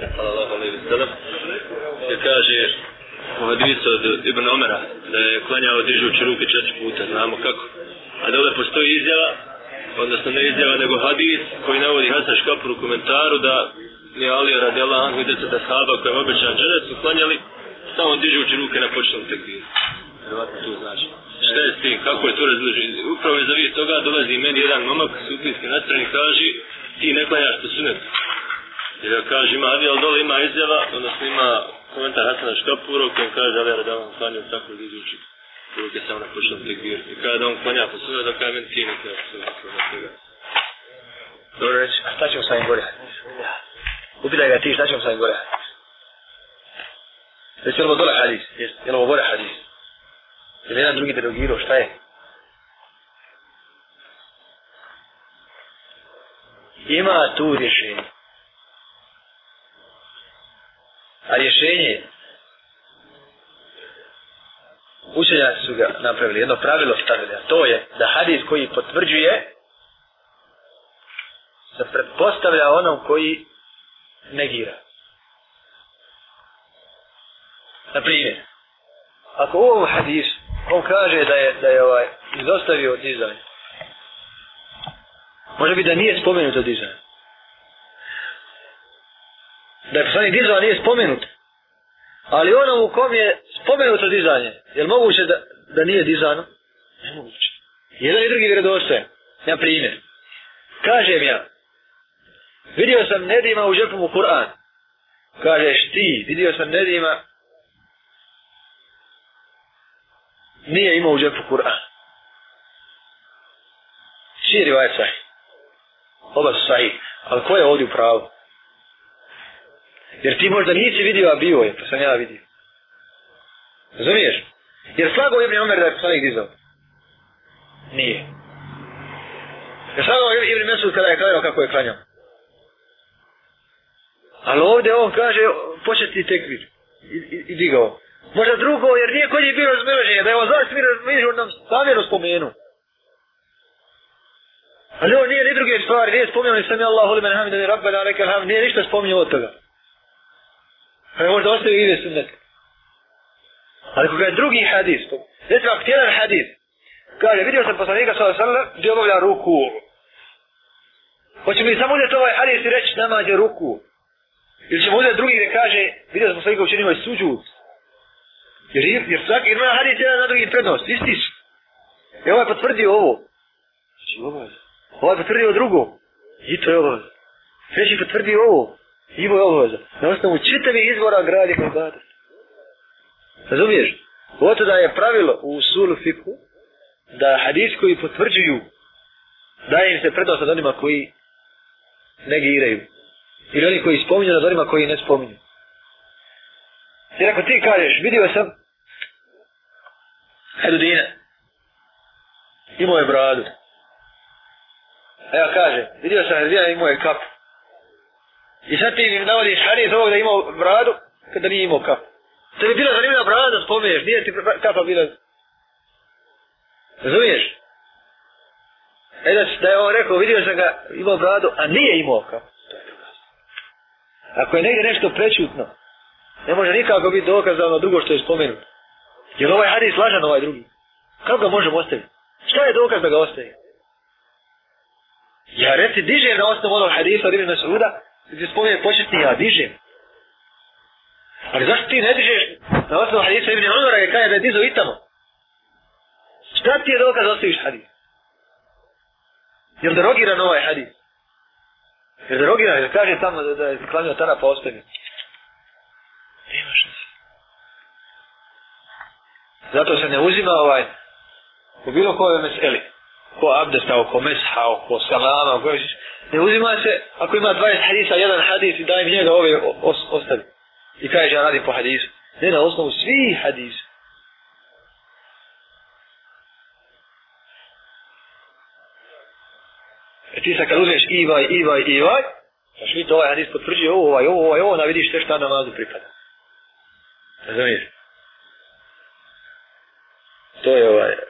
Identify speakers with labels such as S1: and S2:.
S1: poslanika, sallallahu alejhi ve sellem se kaže u hadisu od Ibn Omera, da je klanjao dižući ruke četiri puta, znamo kako. A dole postoji izjava, odnosno ne izjava, nego hadis koji navodi Hasan Škapur u komentaru da je Ali radijala Anhu i deset sahaba koja je obećan džanet su klanjali samo dižući ruke na početnom tekbiru. Vjerovatno to znači. Šta je s tim, kako je to razloženo? Upravo je za toga dolazi meni jedan momak sufijski nastrani kaže ti ne klanjaš po sunetu. Jer ja kaže ima ali dole ima izjava, odnosno ima komentar Hasana Škapura u kojem kaže Ali radijala klanjao tako dižući ruke samo na početnom tekbiru. I kada on klanja po sunetu, da kada meni ti ne klanjaš po sunetu.
S2: Dobro reći, a šta ćemo sa njim gore? Upitaj ga ti šta ćemo sa njim gore? Jesi li ovo dole hadis? Jesi li ovo gore hadis? Je li jedan drugi derogirao? Šta je? Ima tu rješenje. A rješenje učenjaci su ga napravili, jedno pravilo stavili, a to je da hadis koji potvrđuje se pretpostavlja onom koji negira. Na primjer, ako u ovom hadisu on kaže da je, da je ovaj, izostavio dizanje, može biti da nije spomenuto dizanje. Da je poslanik dizao nije spomenut, ali ono u kom je spomenuto dizanje, je li moguće da, da nije dizano? Ne moguće. Jedan i drugi vjerodostojan. Na primjer, kažem ja, vidio sam Nedima u džepu mu Kur'an. Kažeš ti, vidio sam Nedima nije imao u džepu Kur'an. Čiji je sahih? Oba su sahih. Ali ko je ovdje u pravu? Jer ti možda nisi vidio, a bio je, pa sam ja vidio. Razumiješ? Jer slago Ibn Omer da je poslanik dizao? Nije. Jer slago Ibn Mesud kada je klanjao kako je klanjao? Ali ovdje on kaže, početi tekvir. I, i, i digao. Možda drugo, jer nije kod je bilo razmiloženje, da je on zašto mi razmiloženje nam stavljeno spomenu. Ali on nije ni druge stvari, nije spomenuo ni sami Allahu li men hamid, ni rabbena da reka nije ništa spomenuo od toga. Pa Ali možda ostaje ide sunnet. Ali koga je drugi hadis, recimo ako jedan hadis, kaže, vidio sam poslanika sa sallam, gdje obavlja ruku. Hoće mi samo uzeti ovaj hadis i reći namađe ruku. Ili ćemo uzeti drugi gdje kaže, vidio sam poslanika učinio je suđud. Jer, jer svaki ima hadis jedan na drugi prednost, istiš. I e, ovaj potvrdio ovo. Znači ovo. Ovaj potvrdio drugo. I to je obaveza. Treći potvrdio ovo. I je obaveza. Na osnovu čitavi izvora gradi ibadet. Razumiješ? Oto da je pravilo u sulu fiku da hadis koji potvrđuju daje im se prednost nad onima koji negiraju. Ili oni koji spominju nad onima koji ne spominju. Jer ako ti kažeš, vidio sam Hedudina. Imao je bradu. A ja kažem, vidio sam Hedudina imao je kap. I sad ti mi navodiš hadis ovog da imao bradu, kada nije imao kapu. To bi bila zanimljiva brada, spomeneš, nije ti kapa bila. Razumiješ? E da, da je on rekao, vidio sam ga, imao bradu, a nije imao kapu. Ako je negdje nešto prečutno, ne može nikako biti dokaz za ono drugo što je spomenuto. Jer ovaj hadis lažan ovaj drugi. Kako ga možemo ostaviti? Šta je dokaz da ga ostavi? Ja reci, diže na osnovu onog hadisa od Ibn Suda, gdje spominje početni, ja dižem. Ali zašto ti ne dižeš na osnovu hadisa Ibn Umara je kada je da je dizo i tamo? Šta ti je dokaz da ostaviš hadis? Jer derogiran ovaj hadis? Jer derogiran, Jel kaže tamo da, da je klanio tana pa ostavio. Nema šta. Zato se ne uzima ovaj u bilo kojoj meseli. Ko abdesta, ko mesha, ko salama, ko ne uzima se ako ima 20 hadisa, jedan hadis i daj mi njega ove os, ostavi. I kaže ja radim po hadisu. Ne na osnovu svih hadisa. E ti sad kad uzmeš ivaj, ivaj, ivaj, znaš vidite to ovaj hadis potvrđuje ovo, ovaj, ovo, ovaj, ovo, na vidiš te šta namazu pripada. Razumiješ? To je ovaj.